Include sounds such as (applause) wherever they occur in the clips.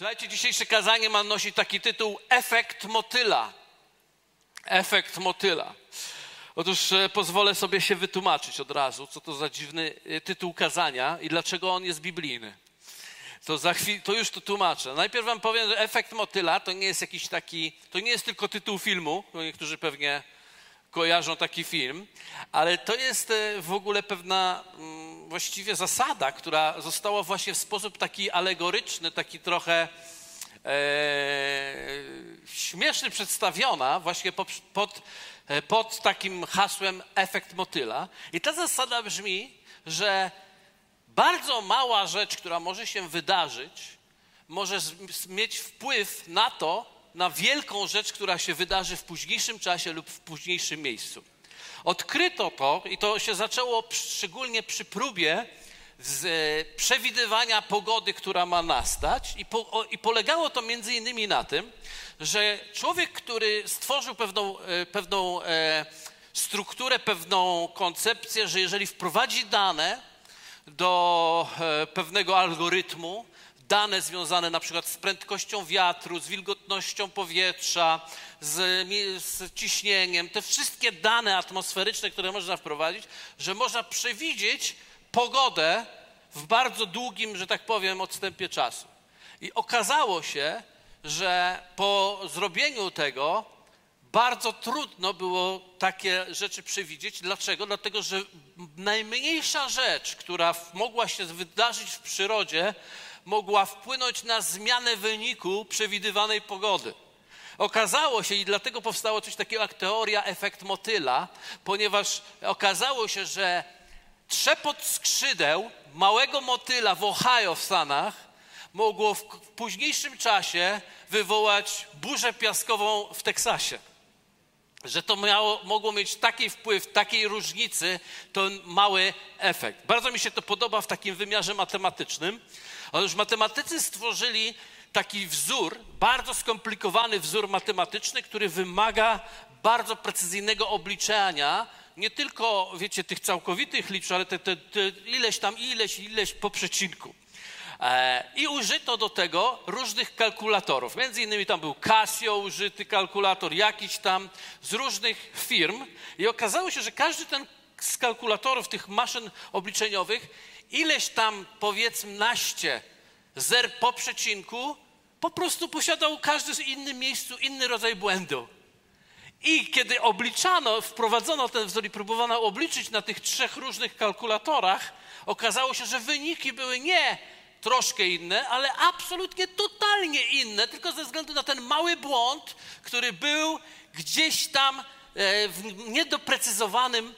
Słuchajcie, dzisiejsze kazanie ma nosić taki tytuł Efekt motyla. Efekt motyla. Otóż e, pozwolę sobie się wytłumaczyć od razu, co to za dziwny e, tytuł kazania i dlaczego on jest biblijny. To, za chwil, to już to tłumaczę. Najpierw wam powiem, że efekt motyla to nie jest jakiś taki, to nie jest tylko tytuł filmu, bo niektórzy pewnie kojarzą taki film, ale to jest e, w ogóle pewna mm, właściwie zasada, która została właśnie w sposób taki alegoryczny, taki trochę e, śmieszny przedstawiona właśnie pod, pod, e, pod takim hasłem efekt motyla. I ta zasada brzmi, że bardzo mała rzecz, która może się wydarzyć, może mieć wpływ na to, na wielką rzecz, która się wydarzy w późniejszym czasie lub w późniejszym miejscu. Odkryto to i to się zaczęło szczególnie przy próbie z e, przewidywania pogody, która ma nastać i, po, i polegało to między innymi na tym, że człowiek, który stworzył pewną, e, pewną e, strukturę, pewną koncepcję, że jeżeli wprowadzi dane do pewnego algorytmu, dane związane na przykład z prędkością wiatru, z wilgotnością powietrza, z, z, ciśnieniem, te wszystkie dane atmosferyczne, które można wprowadzić, że można przewidzieć pogodę w bardzo długim, że tak powiem, odstępie czasu. I okazało się, że po zrobieniu tego bardzo trudno było takie rzeczy przewidzieć. Dlaczego? Dlatego, że najmniejsza rzecz, która mogła się wydarzyć w przyrodzie, mogła wpłynąć na zmianę wyniku przewidywanej pogody. Okazało się, i dlatego powstało coś takiego jak teoria efekt motyla, ponieważ okazało się, że trzepot skrzydeł małego motyla w Ohio w Stanach mogło w późniejszym czasie wywołać burzę piaskową w Teksasie. Że to miało, mogło mieć taki wpływ, takiej różnicy, to mały efekt. Bardzo mi się to podoba w takim wymiarze matematycznym, Otóż matematycy stworzyli taki wzór, bardzo skomplikowany wzór matematyczny, który wymaga bardzo precyzyjnego obliczania, nie tylko, wiecie, tych całkowitych liczb, ale te, te, te ileś tam, ileś, ileś po przecinku. E, I użyto do tego różnych kalkulatorów. Między innymi tam był Casio użyty kalkulator, jakiś tam z różnych firm. I okazało się, że każdy ten z kalkulatorów, tych maszyn obliczeniowych ileś tam powiedzmy naście zer po przecinku, po prostu posiadał każdy w innym miejscu inny rodzaj błędu. I kiedy obliczano, wprowadzono ten wzór i próbowano obliczyć na tych trzech różnych kalkulatorach, okazało się, że wyniki były nie troszkę inne, ale absolutnie totalnie inne, tylko ze względu na ten mały błąd, który był gdzieś tam e, w niedoprecyzowanym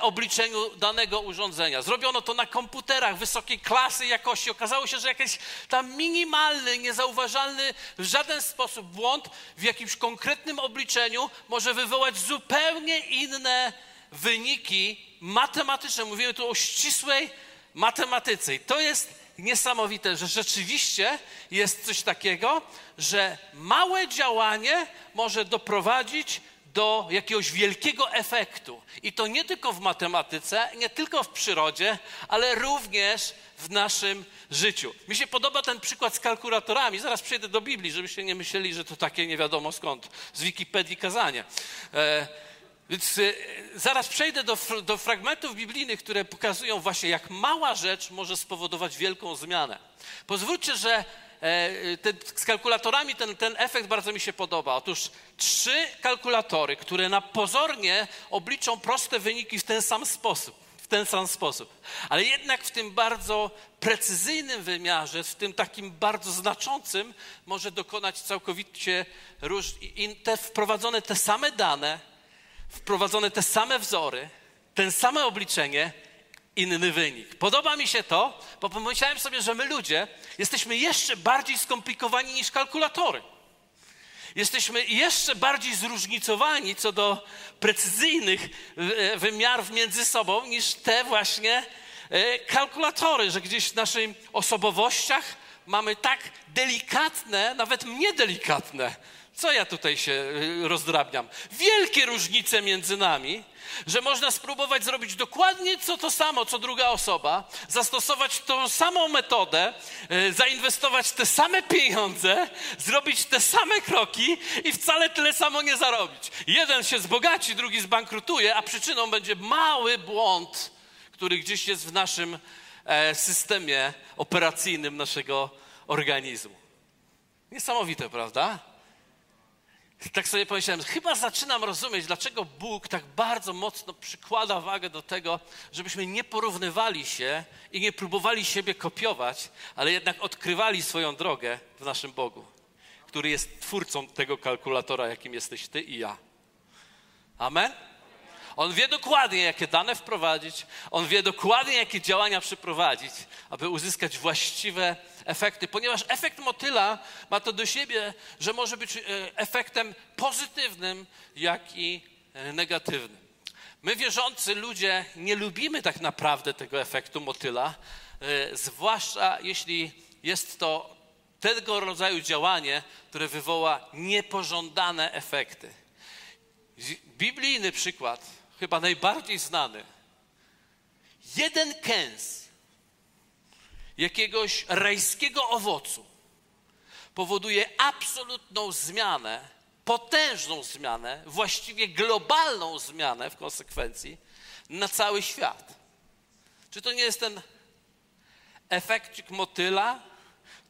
obliczeniu danego urządzenia. Zrobiono to na komputerach wysokiej klasy jakości. Okazało się, że jakiś tam minimalny, niezauważalny w żaden sposób błąd w jakimś konkretnym obliczeniu może wywołać zupełnie inne wyniki matematyczne. Mówimy tu o ścisłej matematyce. I to jest niesamowite, że rzeczywiście jest coś takiego, że małe działanie może doprowadzić do jakiegoś wielkiego efektu. I to nie tylko w matematyce, nie tylko w przyrodzie, ale również w naszym życiu. Mi się podoba ten przykład z kalkulatorami. Zaraz przejdę do Biblii, żebyście nie myśleli, że to takie nie wiadomo skąd, z Wikipedii kazanie. E, więc e, zaraz przejdę do, do fragmentów biblijnych, które pokazują właśnie, jak mała rzecz może spowodować wielką zmianę. Pozwólcie, że te, z kalkulatorami ten, ten efekt bardzo mi się podoba. Otóż trzy kalkulatory, które na pozornie obliczą proste wyniki w ten sam sposób, ten sam sposób, ale jednak w tym bardzo precyzyjnym wymiarze, w tym takim bardzo znaczącym, może dokonać całkowicie róż, te, wprowadzone te same dane, wprowadzone te same wzory, ten same obliczenie inny wynik. Podoba mi się to, bo pomyślałem sobie, że my ludzie jesteśmy jeszcze bardziej skomplikowani niż kalkulatory. Jesteśmy jeszcze bardziej zróżnicowani co do precyzyjnych e, wymiarów między sobą niż te właśnie e, kalkulatory, że gdzieś w naszych osobowościach mamy tak delikatne, nawet mnie delikatne. Co ja tutaj się y, rozdrabniam? Wielkie różnice między nami, że można spróbować zrobić dokładnie co to samo, co druga osoba, zastosować tą samą metodę, y, zainwestować te same pieniądze, zrobić te same kroki i wcale tyle samo nie zarobić. Jeden się zbogaci, drugi zbankrutuje, a przyczyną będzie mały błąd, który gdzieś jest w naszym e, systemie operacyjnym naszego organizmu. Niesamowite, prawda? Tak sobie pomyślałem, chyba zaczynam rozumieć, dlaczego Bóg tak bardzo mocno przykłada wagę do tego, żebyśmy nie porównywali się i nie próbowali siebie kopiować, ale jednak odkrywali swoją drogę w naszym Bogu, który jest twórcą tego kalkulatora, jakim jesteś ty i ja. Amen? On wie dokładnie, jakie dane wprowadzić, on wie dokładnie, jakie działania przeprowadzić, aby uzyskać właściwe efekty, ponieważ efekt motyla ma to do siebie, że może być e, efektem pozytywnym, jak i e, negatywnym. My, wierzący ludzie, nie lubimy tak naprawdę tego efektu motyla, e, zwłaszcza jeśli jest to tego rodzaju działanie, które wywoła niepożądane efekty. Biblijny przykład chyba najbardziej znany. Jeden kęs jakiegoś rajskiego owocu powoduje absolutną zmianę, potężną zmianę, właściwie globalną zmianę w konsekwencji na cały świat. Czy to nie jest ten efekcik motyla,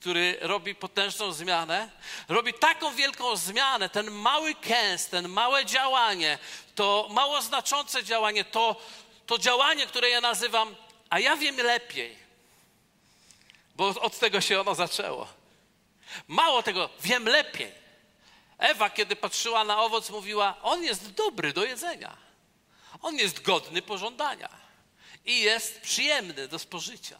który robi potężną zmianę, robi taką wielką zmianę, ten mały kęs, ten małe działanie, to mało znaczące działanie, to, to działanie, które ja nazywam, a ja wiem lepiej, bo od tego się ono zaczęło. Mało tego, wiem lepiej. Ewa, kiedy patrzyła na owoc, mówiła: On jest dobry do jedzenia. On jest godny pożądania i jest przyjemny do spożycia.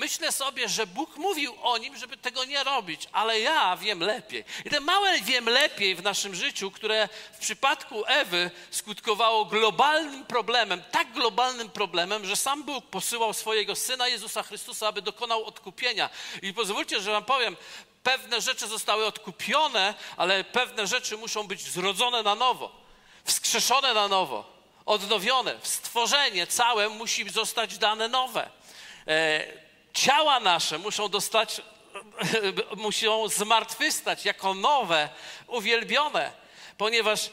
Myślę sobie, że Bóg mówił o nim, żeby tego nie robić, ale ja wiem lepiej. I te małe wiem lepiej w naszym życiu, które w przypadku Ewy skutkowało globalnym problemem, tak globalnym problemem, że sam Bóg posyłał swojego syna Jezusa Chrystusa, aby dokonał odkupienia. I pozwólcie, że wam powiem, pewne rzeczy zostały odkupione, ale pewne rzeczy muszą być zrodzone na nowo, wskrzeszone na nowo, odnowione. Stworzenie całe musi zostać dane nowe. E, ciała nasze muszą dostać, (laughs) muszą zmartwychwstać jako nowe, uwielbione, ponieważ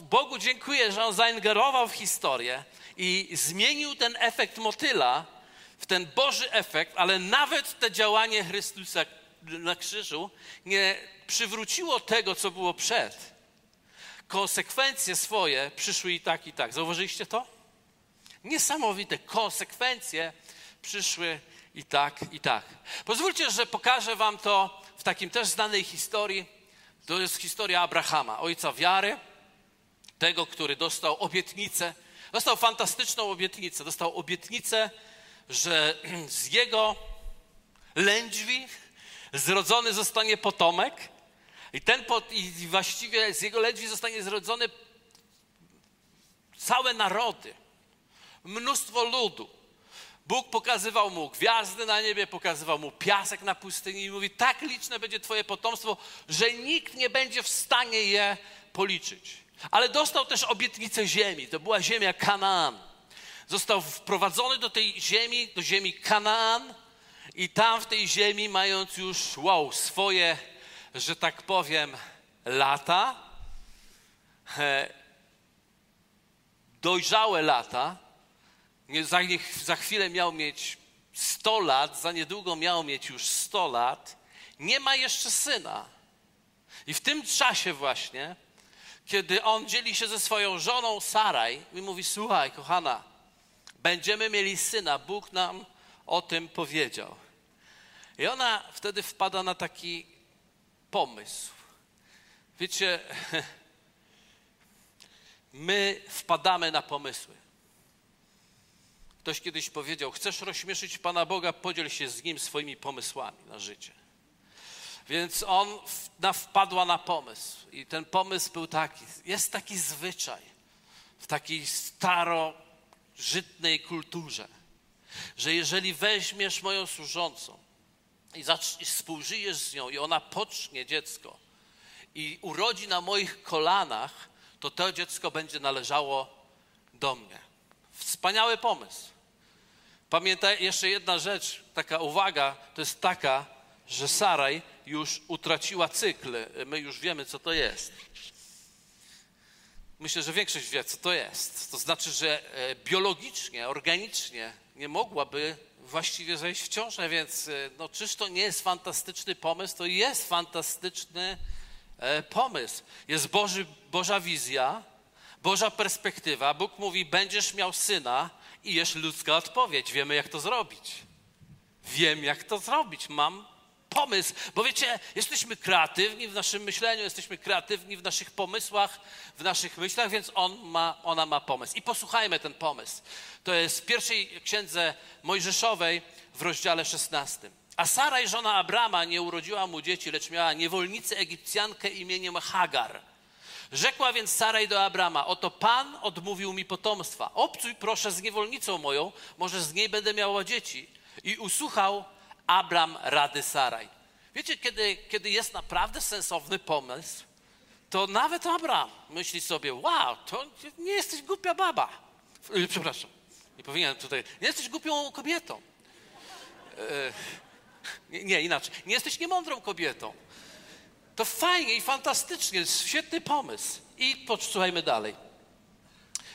Bogu dziękuję, że On zaingerował w historię i zmienił ten efekt motyla w ten Boży efekt, ale nawet te działanie Chrystusa na krzyżu nie przywróciło tego, co było przed. Konsekwencje swoje przyszły i tak, i tak. Zauważyliście to? Niesamowite konsekwencje przyszły i tak, i tak. Pozwólcie, że pokażę wam to w takim też znanej historii. To jest historia Abrahama, ojca wiary, tego, który dostał obietnicę. Dostał fantastyczną obietnicę. Dostał obietnicę, że (clears throat) z jego lędźwi zrodzony zostanie potomek i ten pot, i właściwie z jego lędźwi zostanie zrodzony całe narody, mnóstwo ludu. Bóg pokazywał mu gwiazdy na niebie, pokazywał mu piasek na pustyni i mówi: Tak liczne będzie Twoje potomstwo, że nikt nie będzie w stanie je policzyć. Ale dostał też obietnicę ziemi. To była ziemia Kanaan. Został wprowadzony do tej ziemi, do ziemi Kanaan, i tam w tej ziemi, mając już wow, swoje, że tak powiem, lata, dojrzałe lata, za, za chwilę miał mieć 100 lat, za niedługo miał mieć już 100 lat, nie ma jeszcze syna. I w tym czasie właśnie, kiedy on dzieli się ze swoją żoną Saraj i mówi, słuchaj, kochana, będziemy mieli syna, Bóg nam o tym powiedział. I ona wtedy wpada na taki pomysł. Wiecie, (laughs) my wpadamy na pomysły. Ktoś kiedyś powiedział: Chcesz rozśmieszyć Pana Boga, podziel się z nim swoimi pomysłami na życie. Więc on na, wpadła na pomysł. I ten pomysł był taki: jest taki zwyczaj w takiej starożytnej kulturze, że jeżeli weźmiesz moją służącą i, i współżyjesz z nią i ona pocznie dziecko i urodzi na moich kolanach, to to dziecko będzie należało do mnie. Wspaniały pomysł. Pamiętaj, jeszcze jedna rzecz, taka uwaga, to jest taka, że Saraj już utraciła cykl. My już wiemy, co to jest. Myślę, że większość wie, co to jest. To znaczy, że e, biologicznie, organicznie nie mogłaby właściwie zejść w ciążę, więc e, no, czyż to nie jest fantastyczny pomysł? To jest fantastyczny e, pomysł. Jest Boży, Boża wizja, Boża perspektywa. Bóg mówi, będziesz miał syna i jest ludzka odpowiedź. Wiemy, jak to zrobić. Wiem, jak to zrobić. Mam pomysł, bo wiecie, jesteśmy kreatywni w naszym myśleniu, jesteśmy kreatywni w naszych pomysłach, w naszych myślach, więc on ma, ona ma pomysł. I posłuchajmy ten pomysł. To jest w pierwszej księdze Mojżeszowej w rozdziale 16. A Saraj, żona Abrama, nie urodziła mu dzieci, lecz miała niewolnicę Egipcjankę imieniem Hagar. Rzekła więc Saraj do Abrama, oto Pan odmówił mi potomstwa. Obcuj proszę z niewolnicą moją, może z niej będę miała dzieci. I usłuchał Abram rady Saraj. Wiecie, kiedy, kiedy jest naprawdę sensowny pomysł, to nawet Abram myśli sobie, wow, to nie jesteś głupia baba. Przepraszam, nie powinienem tutaj, nie jesteś głupią kobietą. Nie, nie, inaczej, nie jesteś niemądrą kobietą. To fajnie i fantastycznie, świetny pomysł. I posłuchajmy dalej.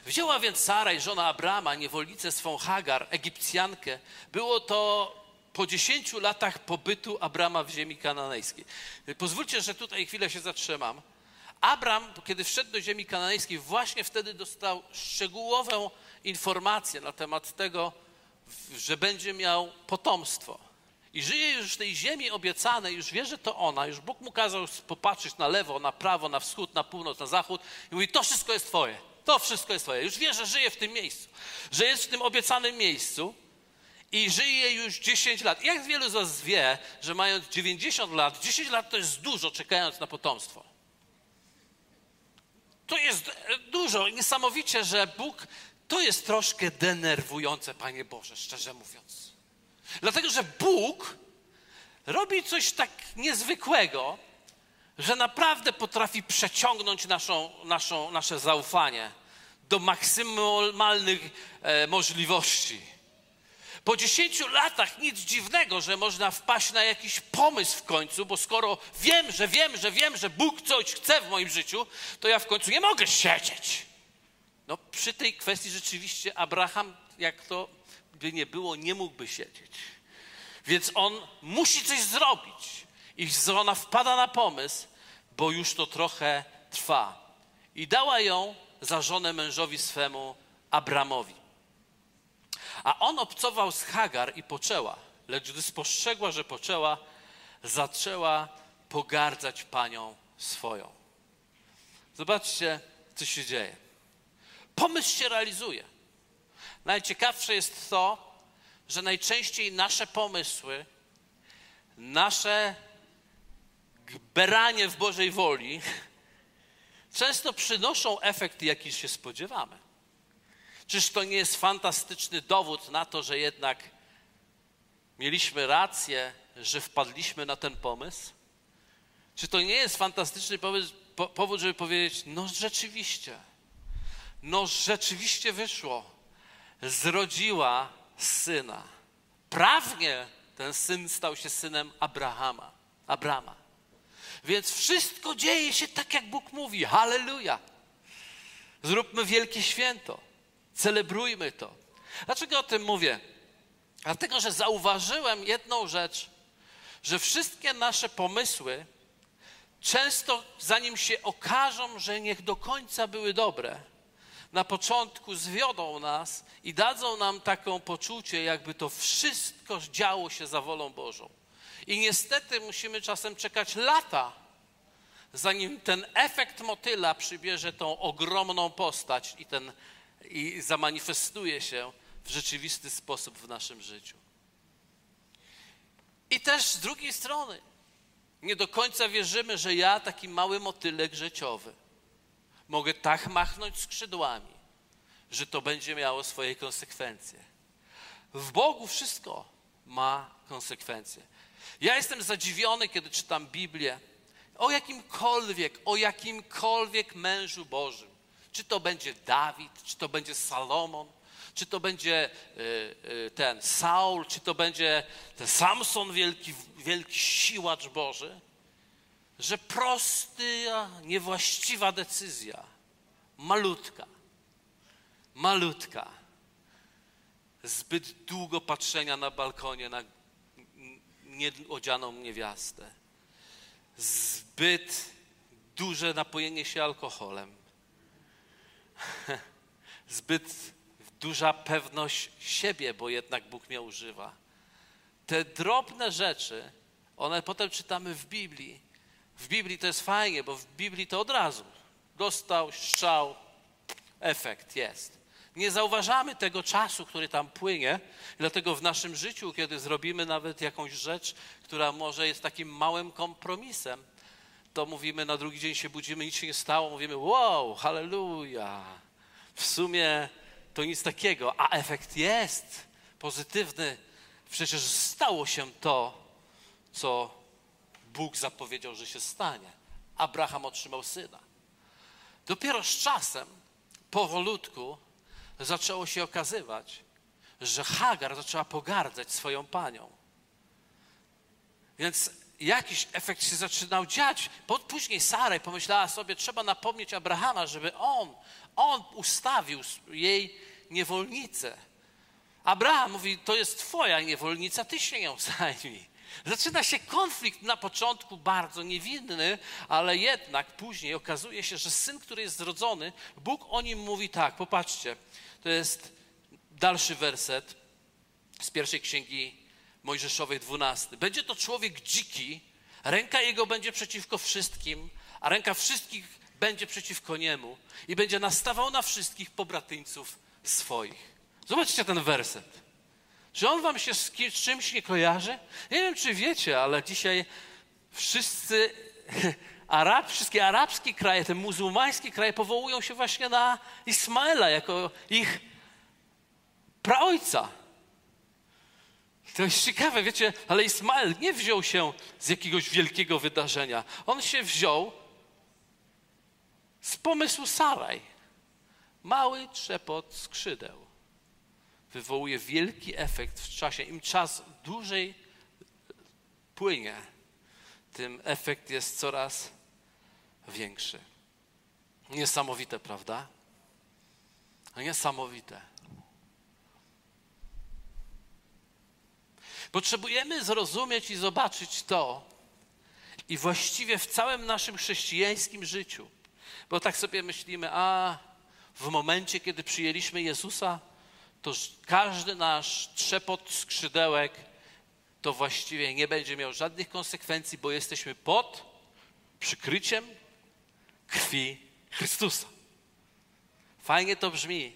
Wzięła więc Saraj, żona Abrama, niewolnicę swą Hagar, Egipcjankę. Było to po dziesięciu latach pobytu Abrama w ziemi kananejskiej. Pozwólcie, że tutaj chwilę się zatrzymam. Abram, kiedy wszedł do ziemi kananejskiej, właśnie wtedy dostał szczegółową informację na temat tego, że będzie miał potomstwo. I żyje już w tej ziemi obiecanej, już wie, że to ona, już Bóg mu kazał popatrzeć na lewo, na prawo, na wschód, na północ, na zachód i mówi, to wszystko jest twoje, to wszystko jest twoje. Już wie, że żyje w tym miejscu, że jest w tym obiecanym miejscu i żyje już 10 lat. Jak wielu z Was wie, że mając 90 lat, 10 lat to jest dużo, czekając na potomstwo. To jest dużo. Niesamowicie, że Bóg, to jest troszkę denerwujące, Panie Boże, szczerze mówiąc. Dlatego, że Bóg robi coś tak niezwykłego, że naprawdę potrafi przeciągnąć naszą, naszą, nasze zaufanie do maksymalnych e, możliwości. Po dziesięciu latach nic dziwnego, że można wpaść na jakiś pomysł w końcu, bo skoro wiem, że wiem, że wiem, że Bóg coś chce w moim życiu, to ja w końcu nie mogę siedzieć. No przy tej kwestii rzeczywiście Abraham, jak to by nie było, nie mógłby siedzieć. Więc on musi coś zrobić. I ona wpada na pomysł, bo już to trochę trwa. I dała ją za żonę mężowi swemu Abramowi. A on obcował z Hagar i poczęła, lecz gdy spostrzegła, że poczęła, zaczęła pogardzać panią swoją. Zobaczcie, co się dzieje. Pomysł się realizuje. Najciekawsze jest to, że najczęściej nasze pomysły, nasze beranie w Bożej woli często przynoszą efekt, jaki się spodziewamy. Czyż to nie jest fantastyczny dowód na to, że jednak mieliśmy rację, że wpadliśmy na ten pomysł? Czy to nie jest fantastyczny powód, żeby powiedzieć, no rzeczywiście, no rzeczywiście wyszło, zrodziła syna. Prawnie ten syn stał się synem Abrahama, Abrama. Więc wszystko dzieje się tak, jak Bóg mówi. Halleluja! Zróbmy wielkie święto. Celebrujmy to. Dlaczego o tym mówię? Dlatego, że zauważyłem jedną rzecz, że wszystkie nasze pomysły często, zanim się okażą, że niech do końca były dobre, na początku zwiodą nas i dadzą nam taką poczucie, jakby to wszystko działo się za wolą Bożą. I niestety musimy czasem czekać lata, zanim ten efekt motyla przybierze tą ogromną postać i ten i zamanifestuje się w rzeczywisty sposób w naszym życiu. I też z drugiej strony, nie do końca wierzymy, że ja, taki mały motylek życiowy, mogę tak machnąć skrzydłami, że to będzie miało swoje konsekwencje. W Bogu wszystko ma konsekwencje. Ja jestem zadziwiony, kiedy czytam Biblię o jakimkolwiek, o jakimkolwiek mężu Bożym. Czy to będzie Dawid, czy to będzie Salomon, czy to będzie y, y, ten Saul, czy to będzie ten Samson, wielki, wielki siłacz Boży, że prosty, niewłaściwa decyzja, malutka, malutka, zbyt długo patrzenia na balkonie na nieodzianą niewiastę, zbyt duże napojenie się alkoholem, (laughs) zbyt duża pewność siebie, bo jednak Bóg mnie używa. Te drobne rzeczy, one potem czytamy w Biblii. W Biblii to jest fajnie, bo w Biblii to od razu dostał strzał, efekt jest. Nie zauważamy tego czasu, który tam płynie, dlatego w naszym życiu, kiedy zrobimy nawet jakąś rzecz, która może jest takim małym kompromisem, to mówimy na drugi dzień się budzimy, nic się nie stało, mówimy wow, halleluja. W sumie to nic takiego, a efekt jest pozytywny. Przecież stało się to, co Bóg zapowiedział, że się stanie. Abraham otrzymał syna. Dopiero z czasem, powolutku, zaczęło się okazywać, że Hagar zaczęła pogardzać swoją panią. Więc jakiś efekt się zaczynał dziać. Później Saraj pomyślała sobie, trzeba napomnieć Abrahama, żeby on, on ustawił jej niewolnicę. Abraham mówi, to jest twoja niewolnica, ty się nią (laughs) zajmij. Zaczyna się konflikt na początku bardzo niewinny, ale jednak później okazuje się, że syn, który jest zrodzony, Bóg o nim mówi tak, popatrzcie, to jest dalszy werset z pierwszej księgi Mojżeszowej 12. Będzie to człowiek dziki, ręka jego będzie przeciwko wszystkim, a ręka wszystkich będzie przeciwko niemu i będzie nastawał na wszystkich pobratyńców swoich. Zobaczcie ten werset. Czy on wam się z, czymś nie kojarzy? Nie wiem, czy wiecie, ale dzisiaj wszyscy (laughs) Arab, wszystkie arabskie kraje, te muzułmańskie kraje powołują się właśnie na Ismaela jako ich praojca. To jest ciekawe, wiecie, ale Ismael nie wziął się z jakiegoś wielkiego wydarzenia. On się wziął z pomysłu Saraj. Mały trzepot skrzydeł wywołuje wielki efekt w czasie. Im czas dłużej płynie, tym efekt jest coraz większy. Niesamowite, prawda? Niesamowite. Potrzebujemy zrozumieć i zobaczyć to, i właściwie w całym naszym chrześcijańskim życiu, bo tak sobie myślimy, a w momencie, kiedy przyjęliśmy Jezusa, to każdy nasz trzepot skrzydełek to właściwie nie będzie miał żadnych konsekwencji, bo jesteśmy pod przykryciem krwi Chrystusa. Fajnie to brzmi,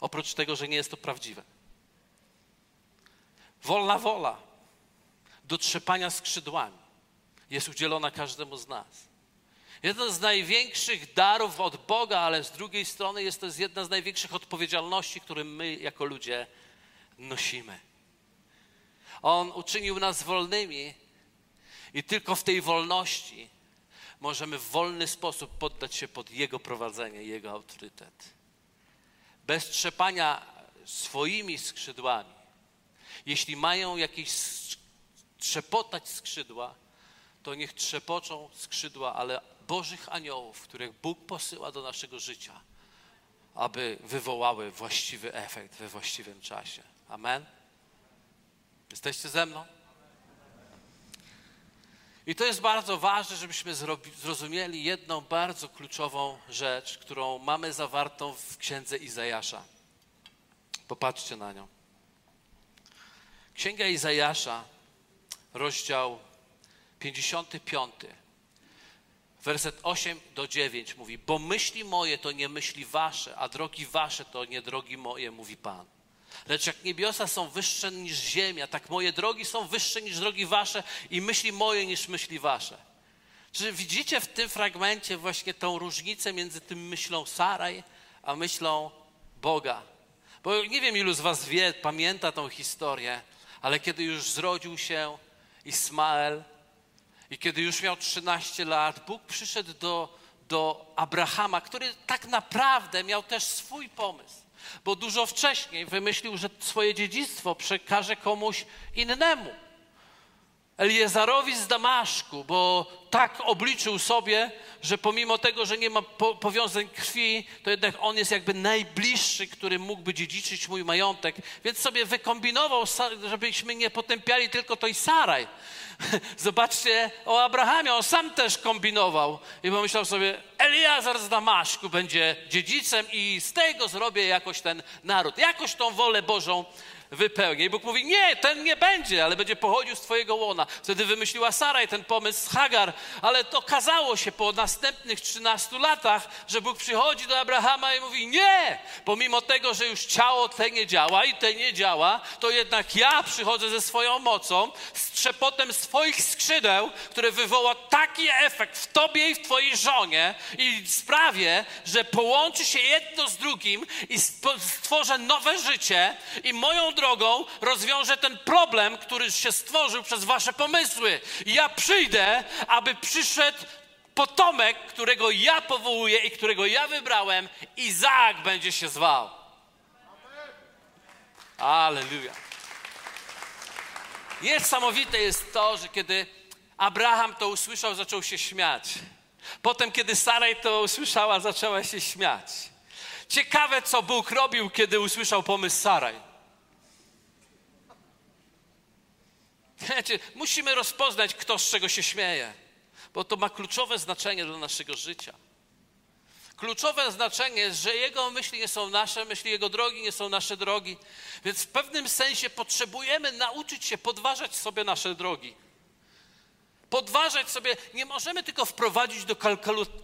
oprócz tego, że nie jest to prawdziwe. Wolna wola do trzepania skrzydłami jest udzielona każdemu z nas. Jeden z największych darów od Boga, ale z drugiej strony jest to jedna z największych odpowiedzialności, które my jako ludzie nosimy. On uczynił nas wolnymi i tylko w tej wolności możemy w wolny sposób poddać się pod Jego prowadzenie, Jego autorytet. Bez trzepania swoimi skrzydłami. Jeśli mają jakieś trzepotać skrzydła, to niech trzepoczą skrzydła, ale Bożych aniołów, których Bóg posyła do naszego życia, aby wywołały właściwy efekt we właściwym czasie. Amen? Jesteście ze mną? I to jest bardzo ważne, żebyśmy zrozumieli jedną bardzo kluczową rzecz, którą mamy zawartą w księdze Izajasza. Popatrzcie na nią. Księga Izajasza, rozdział 55. Werset 8 do 9 mówi: Bo myśli moje to nie myśli wasze, a drogi wasze to nie drogi moje, mówi Pan. Lecz jak niebiosa są wyższe niż ziemia, tak moje drogi są wyższe niż drogi wasze i myśli moje niż myśli wasze. Czy widzicie w tym fragmencie właśnie tą różnicę między tym myślą Saraj, a myślą Boga? Bo nie wiem, ilu z was wie, pamięta tą historię, ale kiedy już zrodził się Ismael. I kiedy już miał 13 lat, Bóg przyszedł do, do Abrahama, który tak naprawdę miał też swój pomysł, bo dużo wcześniej wymyślił, że swoje dziedzictwo przekaże komuś innemu. Eliezarowi z Damaszku, bo tak obliczył sobie, że pomimo tego, że nie ma po powiązań krwi, to jednak on jest jakby najbliższy, który mógłby dziedziczyć mój majątek. Więc sobie wykombinował, żebyśmy nie potępiali tylko to i Saraj. Zobaczcie o Abrahamie, on sam też kombinował i pomyślał sobie, Eliazar z Damaszku będzie dziedzicem i z tego zrobię jakoś ten naród, jakoś tą wolę Bożą wypełnię. I Bóg mówi, nie, ten nie będzie, ale będzie pochodził z twojego łona. Wtedy wymyśliła Saraj ten pomysł z Hagar, ale to okazało się po następnych 13 latach, że Bóg przychodzi do Abrahama i mówi, nie, pomimo tego, że już ciało te nie działa i te nie działa, to jednak ja przychodzę ze swoją mocą, z trzepotem swoich skrzydeł, które wywoła taki efekt w tobie i w twojej żonie i sprawię, że połączy się jedno z drugim i stworzę nowe życie i moją drogą rozwiążę ten problem, który się stworzył przez wasze pomysły. I ja przyjdę, aby przyszedł potomek, którego ja powołuję i którego ja wybrałem, Izaak będzie się zwał. Aleluja. Niesamowite jest to, że kiedy Abraham to usłyszał, zaczął się śmiać. Potem, kiedy Saraj to usłyszała, zaczęła się śmiać. Ciekawe, co Bóg robił, kiedy usłyszał pomysł Saraj. Wiecie, musimy rozpoznać, kto z czego się śmieje, bo to ma kluczowe znaczenie dla naszego życia. Kluczowe znaczenie jest, że Jego myśli nie są nasze myśli, Jego drogi nie są nasze drogi. Więc w pewnym sensie potrzebujemy nauczyć się podważać sobie nasze drogi podważać sobie, nie możemy tylko wprowadzić do,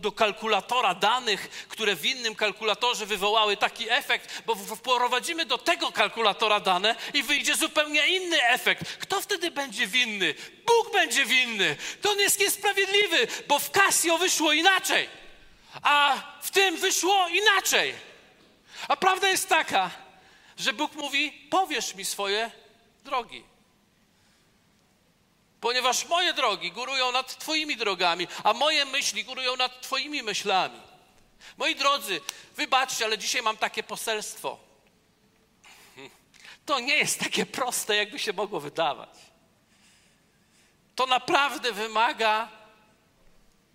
do, kalkulatora danych, które w innym kalkulatorze wywołały taki efekt, bo wprowadzimy do tego kalkulatora dane i wyjdzie zupełnie inny efekt. Kto wtedy będzie winny? Bóg będzie winny. To on jest niesprawiedliwy, bo w Casio wyszło inaczej, a w tym wyszło inaczej. A prawda jest taka, że Bóg mówi: powiesz mi swoje drogi ponieważ moje drogi górują nad Twoimi drogami, a moje myśli górują nad Twoimi myślami. Moi drodzy, wybaczcie, ale dzisiaj mam takie poselstwo. (laughs) To nie jest takie proste, jakby się mogło wydawać. To naprawdę wymaga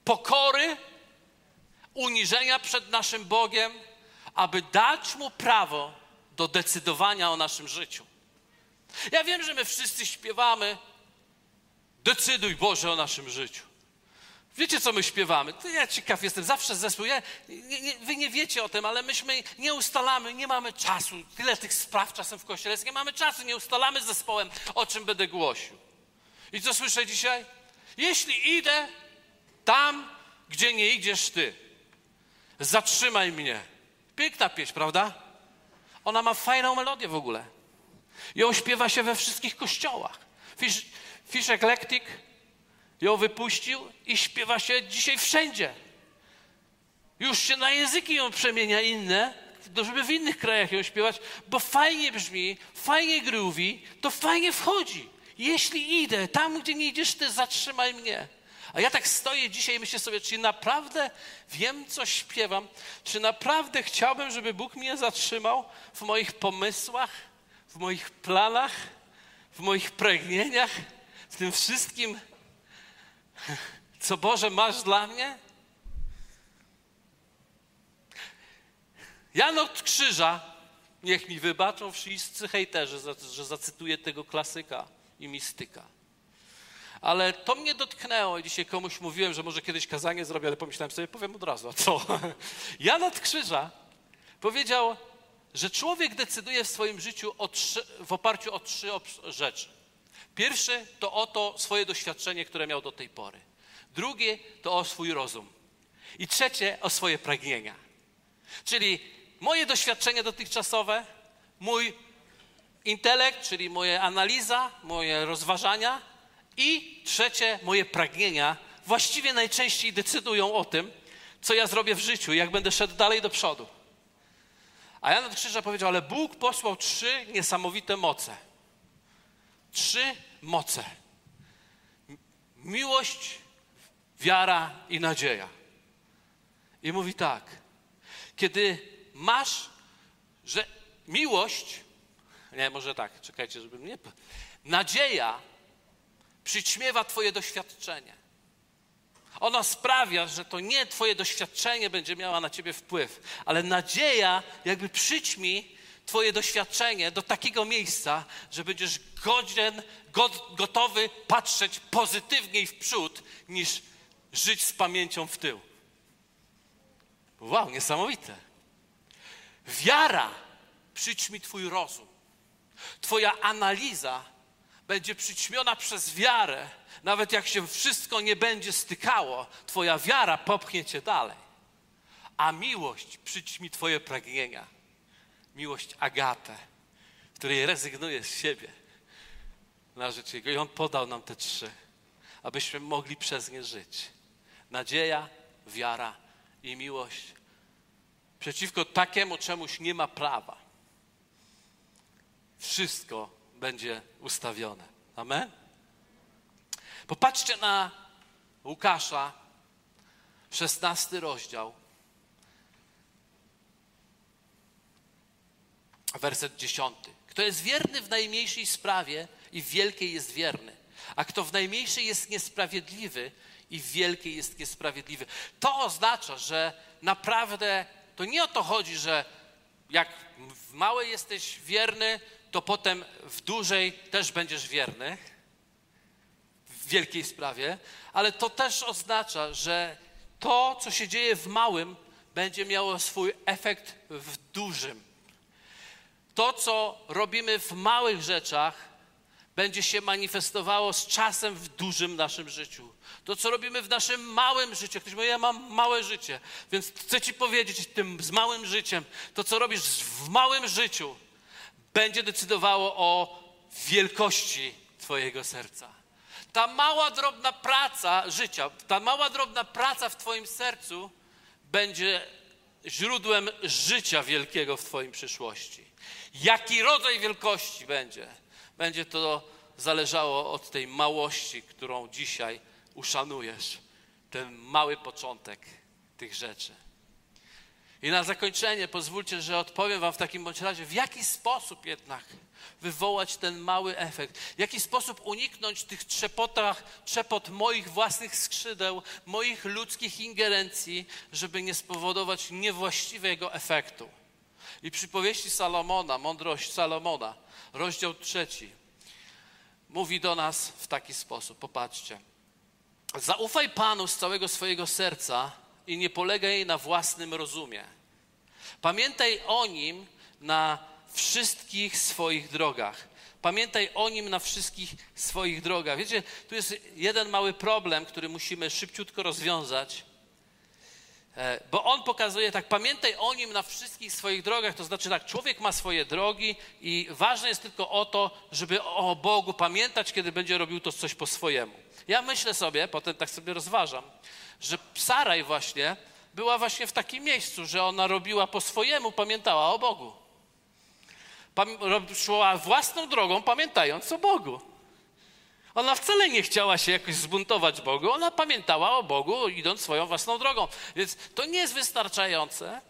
pokory, uniżenia przed naszym Bogiem, aby dać Mu prawo do decydowania o naszym życiu. Ja wiem, że my wszyscy śpiewamy Decyduj, Boże, o naszym życiu. Wiecie, co my śpiewamy? Ja ciekaw jestem, zawsze zespół. Ja, nie, nie, wy nie wiecie o tym, ale myśmy nie ustalamy, nie mamy czasu. Tyle tych spraw czasem w kościele jest, nie mamy czasu, nie ustalamy z zespołem, o czym będę głosił. I co słyszę dzisiaj? Jeśli idę tam, gdzie nie idziesz ty, zatrzymaj mnie. Piękna pieśń, prawda? Ona ma fajną melodię w ogóle. Ją śpiewa się we wszystkich kościołach. Wiesz, Fish Eclectic ją wypuścił i śpiewa się dzisiaj wszędzie. Już się na języki ją przemienia inne, żeby w innych krajach ją śpiewać, bo fajnie brzmi, fajnie groovy, to fajnie wchodzi. Jeśli idę, tam gdzie nie idziesz, ty zatrzymaj mnie. A ja tak stoję dzisiaj i myślę sobie, czy naprawdę wiem, co śpiewam? Czy naprawdę chciałbym, żeby Bóg mnie zatrzymał w moich pomysłach, w moich planach, w moich pragnieniach? W tym wszystkim, co Boże masz dla mnie? Jan od krzyża, niech mi wybaczą wszyscy hejterzy, że zacytuję tego klasyka i mistyka. Ale to mnie dotknęło i dzisiaj komuś mówiłem, że może kiedyś kazanie zrobię, ale pomyślałem sobie, powiem od razu, a co? (laughs) Jan od krzyża powiedział, że człowiek decyduje w swoim życiu trzy, w oparciu o trzy rzeczy. Pierwsze to o to swoje doświadczenie, które miał do tej pory. Drugie to o swój rozum. I trzecie o swoje pragnienia. Czyli moje doświadczenie dotychczasowe, mój intelekt, czyli moja analiza, moje rozważania i trzecie moje pragnienia właściwie najczęściej decydują o tym, co ja zrobię w życiu, jak będę szedł dalej do przodu. A Jan od Krzyża powiedział, ale Bóg posłał trzy niesamowite moce. Trzy moce. miłość, wiara i nadzieja. I mówi tak, kiedy masz, że miłość, nie, może tak, czekajcie, żeby mnie. Nadzieja przyćmiewa Twoje doświadczenie. Ona sprawia, że to nie Twoje doświadczenie będzie miała na Ciebie wpływ, ale nadzieja jakby przyćmi Twoje doświadczenie do takiego miejsca, że będziesz godzien, gotowy patrzeć pozytywniej w przód, niż żyć z pamięcią w tył. Wow, niesamowite. Wiara przyćmi Twój rozum. Twoja analiza będzie przyćmiona przez wiarę, nawet jak się wszystko nie będzie stykało, Twoja wiara popchnie Cię dalej. A miłość przyćmi Twoje pragnienia. Miłość Agatę, której rezygnuje z siebie na rzecz Jego. I On podał nam te trzy, abyśmy mogli przez nie żyć. Nadzieja, wiara i miłość. Przeciwko takiemu czemuś nie ma prawa. Wszystko będzie ustawione. Amen? Popatrzcie na Łukasza, 16 rozdział, werset 10. Kto jest wierny w najmniejszej sprawie i w wielkiej jest wierny, a kto w najmniejszej jest niesprawiedliwy i w wielkiej jest niesprawiedliwy. To oznacza, że naprawdę to nie o to chodzi, że jak w małej jesteś wierny, to potem w dużej też będziesz wierny, w wielkiej sprawie, ale to też oznacza, że to, co się dzieje w małym, będzie miało swój efekt w dużym. To, co robimy w małych rzeczach, będzie się manifestowało z czasem w dużym naszym życiu. To, co robimy w naszym małym życiu. Ktoś mówi, ja mam małe życie, więc chcę Ci powiedzieć tym z małym życiem, to, co robisz w małym życiu, będzie decydowało o wielkości Twojego serca. Ta mała, drobna praca życia, ta mała, drobna praca w Twoim sercu będzie źródłem życia wielkiego w Twoim przyszłości. Jaki rodzaj wielkości będzie? Będzie to zależało od tej małości, którą dzisiaj uszanujesz. Ten mały początek tych rzeczy. I na zakończenie pozwólcie, że odpowiem Wam w takim bądź razie, w jaki sposób jednak wywołać ten mały efekt, w jaki sposób uniknąć tych trzepotach, trzepot moich własnych skrzydeł, moich ludzkich ingerencji, żeby nie spowodować niewłaściwego efektu. I przypowieści Salomona, mądrość Salomona, rozdział trzeci, mówi do nas w taki sposób. Popatrzcie. Zaufaj Panu z całego swojego serca i nie polegaj na własnym rozumie. Pamiętaj o Nim na wszystkich swoich drogach. Pamiętaj o Nim na wszystkich swoich drogach. Wiecie, tu jest jeden mały problem, który musimy szybciutko rozwiązać. E, bo on pokazuje tak, pamiętaj o nim na wszystkich swoich drogach, to znaczy tak, człowiek ma swoje drogi i ważne jest tylko o to, żeby o Bogu pamiętać, kiedy będzie robił to coś po swojemu. Ja myślę sobie, potem tak sobie rozważam, że Saraj właśnie była właśnie w takim miejscu, że ona robiła po swojemu, pamiętała o Bogu. Szła własną drogą, pamiętając o Bogu. Ona wcale nie chciała się jakoś zbuntować Bogu, ona pamiętała o Bogu, idąc swoją własną drogą. Więc to nie jest wystarczające,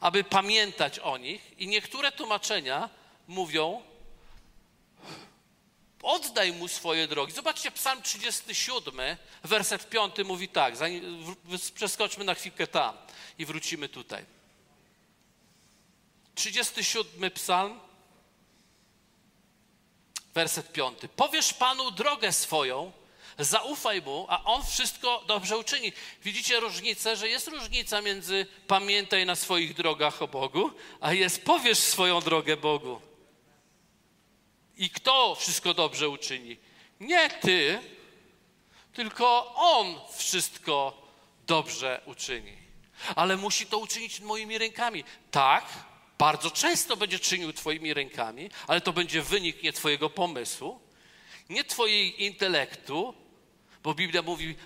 aby pamiętać o nich. I niektóre tłumaczenia mówią, oddaj mu swoje drogi. Zobaczcie, Psalm 37, werset 5 mówi tak, zanim, przeskoczmy na chwilkę tam i wrócimy tutaj. 37 Psalm, werset 5. Powiesz Panu drogę swoją, zaufaj Mu, a On wszystko dobrze uczyni. Widzicie różnicę, że jest różnica między pamiętaj na swoich drogach o Bogu, a jest powiesz swoją drogę Bogu. I kto wszystko dobrze uczyni? Nie ty, tylko On wszystko dobrze uczyni. Ale musi to uczynić moimi rękami. Tak, bardzo często będzie czynił Twoimi rękami, ale to będzie wynik nie Twojego pomysłu, nie Twojej intelektu, bo Biblia mówi,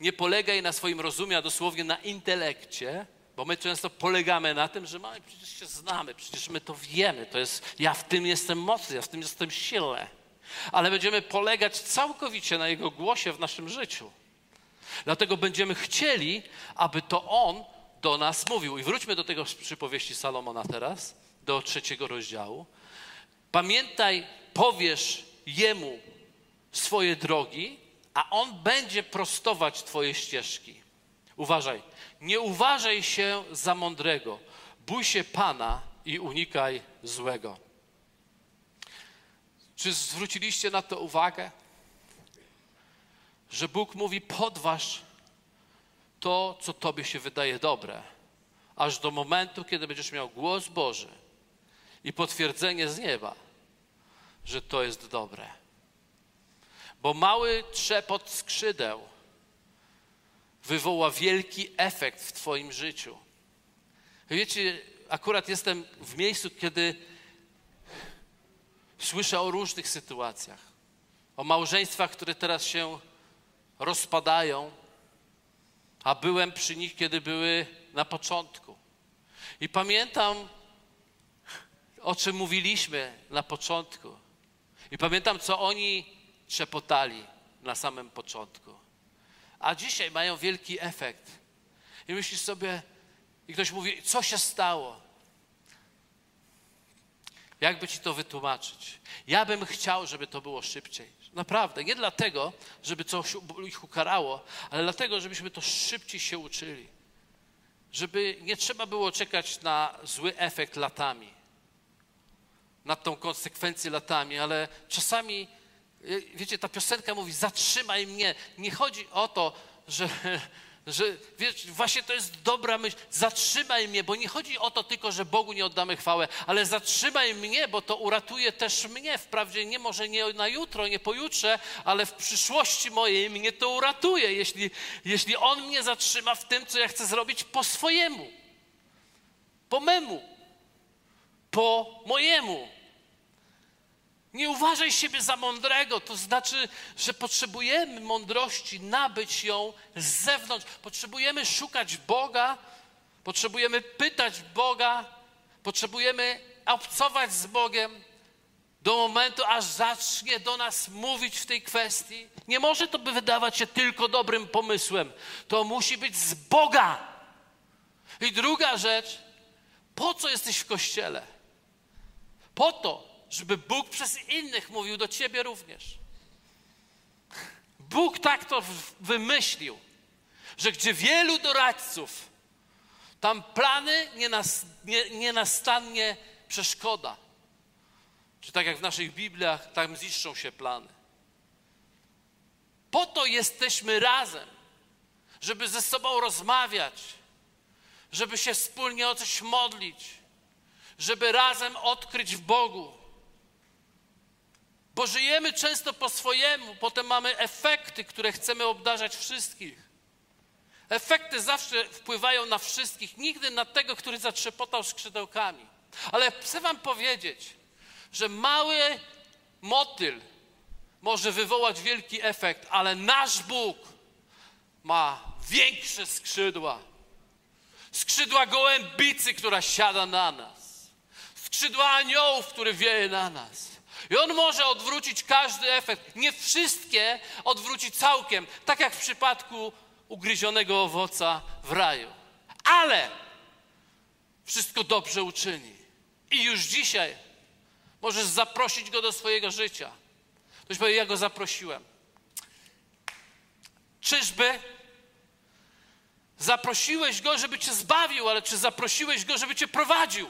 nie polegaj na swoim rozumie, a dosłownie na intelekcie, bo my często polegamy na tym, że mamy, przecież się znamy, przecież my to wiemy, to jest, ja w tym jestem mocny, ja w tym jestem silny. ale będziemy polegać całkowicie na Jego głosie w naszym życiu. Dlatego będziemy chcieli, aby to On do nas mówił. I wróćmy do tego przypowieści Salomona teraz, do trzeciego rozdziału. Pamiętaj, powiesz Jemu swoje drogi, a On będzie prostować Twoje ścieżki. Uważaj, nie uważaj się za mądrego, bój się Pana i unikaj złego. Czy zwróciliście na to uwagę? Że Bóg mówi: podważ to, co Tobie się wydaje dobre, aż do momentu, kiedy będziesz miał głos Boży i potwierdzenie z nieba, że to jest dobre. Bo mały trzepot skrzydeł wywoła wielki efekt w Twoim życiu. Wiecie, akurat jestem w miejscu, kiedy słyszę o różnych sytuacjach. O małżeństwach, które teraz się rozpadają, a byłem przy nich, kiedy były na początku. I pamiętam, o czym mówiliśmy na początku. I pamiętam, co oni trzepotali na samym początku. A dzisiaj mają wielki efekt. I myślisz sobie, i ktoś mówi, co się stało? Jakby ci to wytłumaczyć? Ja bym chciał, żeby to było szybciej. Naprawdę. Nie dlatego, żeby coś ich ukarało, ale dlatego, żebyśmy to szybciej się uczyli. Żeby nie trzeba było czekać na zły efekt latami, na tą konsekwencję latami, ale czasami, wiecie, ta piosenka mówi: Zatrzymaj mnie. Nie chodzi o to, że że wiesz, właśnie to jest dobra myśl. Zatrzymaj mnie, bo nie chodzi o to tylko, że Bogu nie oddamy chwałę, ale zatrzymaj mnie, bo to uratuje też mnie. Wprawdzie nie może nie na jutro, nie pojutrze, ale w przyszłości mojej mnie to uratuje, jeśli, jeśli On mnie zatrzyma w tym, co ja chcę zrobić po swojemu, po memu, po mojemu. Nie uważaj siebie za mądrego, to znaczy, że potrzebujemy mądrości, nabyć ją z zewnątrz. Potrzebujemy szukać Boga, potrzebujemy pytać Boga, potrzebujemy obcować z Bogiem do momentu, aż zacznie do nas mówić w tej kwestii. Nie może to by wydawać się tylko dobrym pomysłem. To musi być z Boga. I druga rzecz, po co jesteś w kościele? Po to, żeby Bóg przez innych mówił do ciebie również. Bóg tak to wymyślił, że gdzie wielu doradców, tam plany nie, przeszkoda. Czy tak jak w naszych Bibliach, tam ziszczą się plany. Po to jesteśmy razem, żeby ze sobą rozmawiać, żeby się wspólnie o coś modlić, żeby razem odkryć w Bogu, bo żyjemy często po swojemu, potem mamy efekty, które chcemy obdarzać wszystkich. Efekty zawsze wpływają na wszystkich, nigdy na tego, który zatrzepotał skrzydełkami. Ale chcę Wam powiedzieć, że mały motyl może wywołać wielki efekt, ale nasz Bóg ma większe skrzydła. Skrzydła gołębicy, która siada na nas. Skrzydła aniołów, które wieje na nas. I on może odwrócić każdy efekt. Nie wszystkie odwróci całkiem, tak jak w przypadku ugryzionego owoca w raju. Ale wszystko dobrze uczyni. I już dzisiaj możesz zaprosić go do swojego życia. Ktoś powie, ja go zaprosiłem. Czyżby zaprosiłeś go, żeby cię zbawił, ale czy zaprosiłeś go, żeby cię prowadził?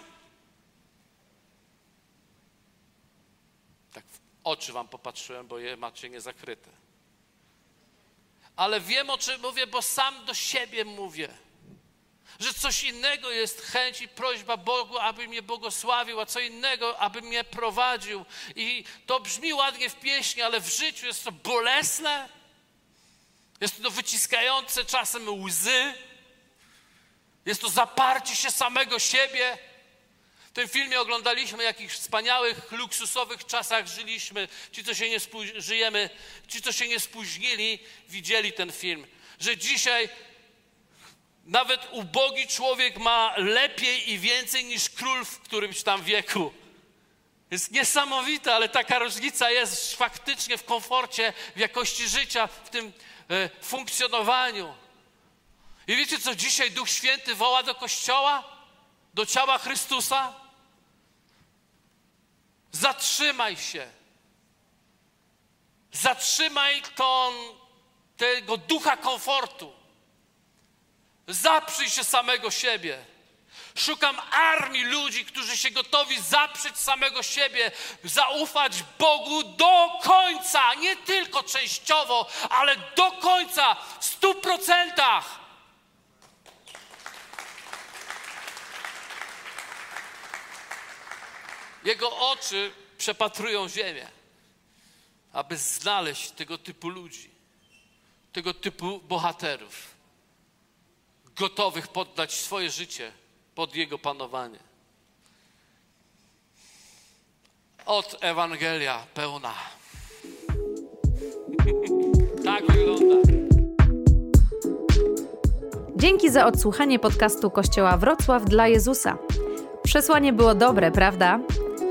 Oczy wam popatrzyłem, bo je macie niezakryte. Ale wiem, o czym mówię, bo sam do siebie mówię. Że coś innego jest chęć i prośba Bogu, aby mnie błogosławił, a co innego, aby mnie prowadził. I to brzmi ładnie w pieśni, ale w życiu jest to bolesne, jest to wyciskające czasem łzy, jest to zaparcie się samego siebie. W tym filmie oglądaliśmy, jakich wspaniałych, luksusowych czasach żyliśmy. Ci, co się nie żyjemy, ci, co się nie spóźnili, widzieli ten film. Że dzisiaj nawet ubogi człowiek ma lepiej i więcej niż król w którymś tam wieku. Jest niesamowite, ale taka różnica jest faktycznie w komforcie, w jakości życia, w tym e, funkcjonowaniu. I wiecie, co dzisiaj Duch Święty woła do Kościoła? Do ciała Chrystusa? Zatrzymaj się. Zatrzymaj ton, tego ducha komfortu. Zaprzyj się samego siebie. Szukam armii ludzi, którzy się gotowi zaprzeć samego siebie, zaufać Bogu do końca, nie tylko częściowo, ale do końca, w stu procentach. Jego oczy przepatrują ziemię, aby znaleźć tego typu ludzi, tego typu bohaterów, gotowych poddać swoje życie pod Jego panowanie. Od Ewangelia pełna. (laughs) tak wygląda. Dzięki za odsłuchanie podcastu Kościoła Wrocław dla Jezusa. Przesłanie było dobre, prawda?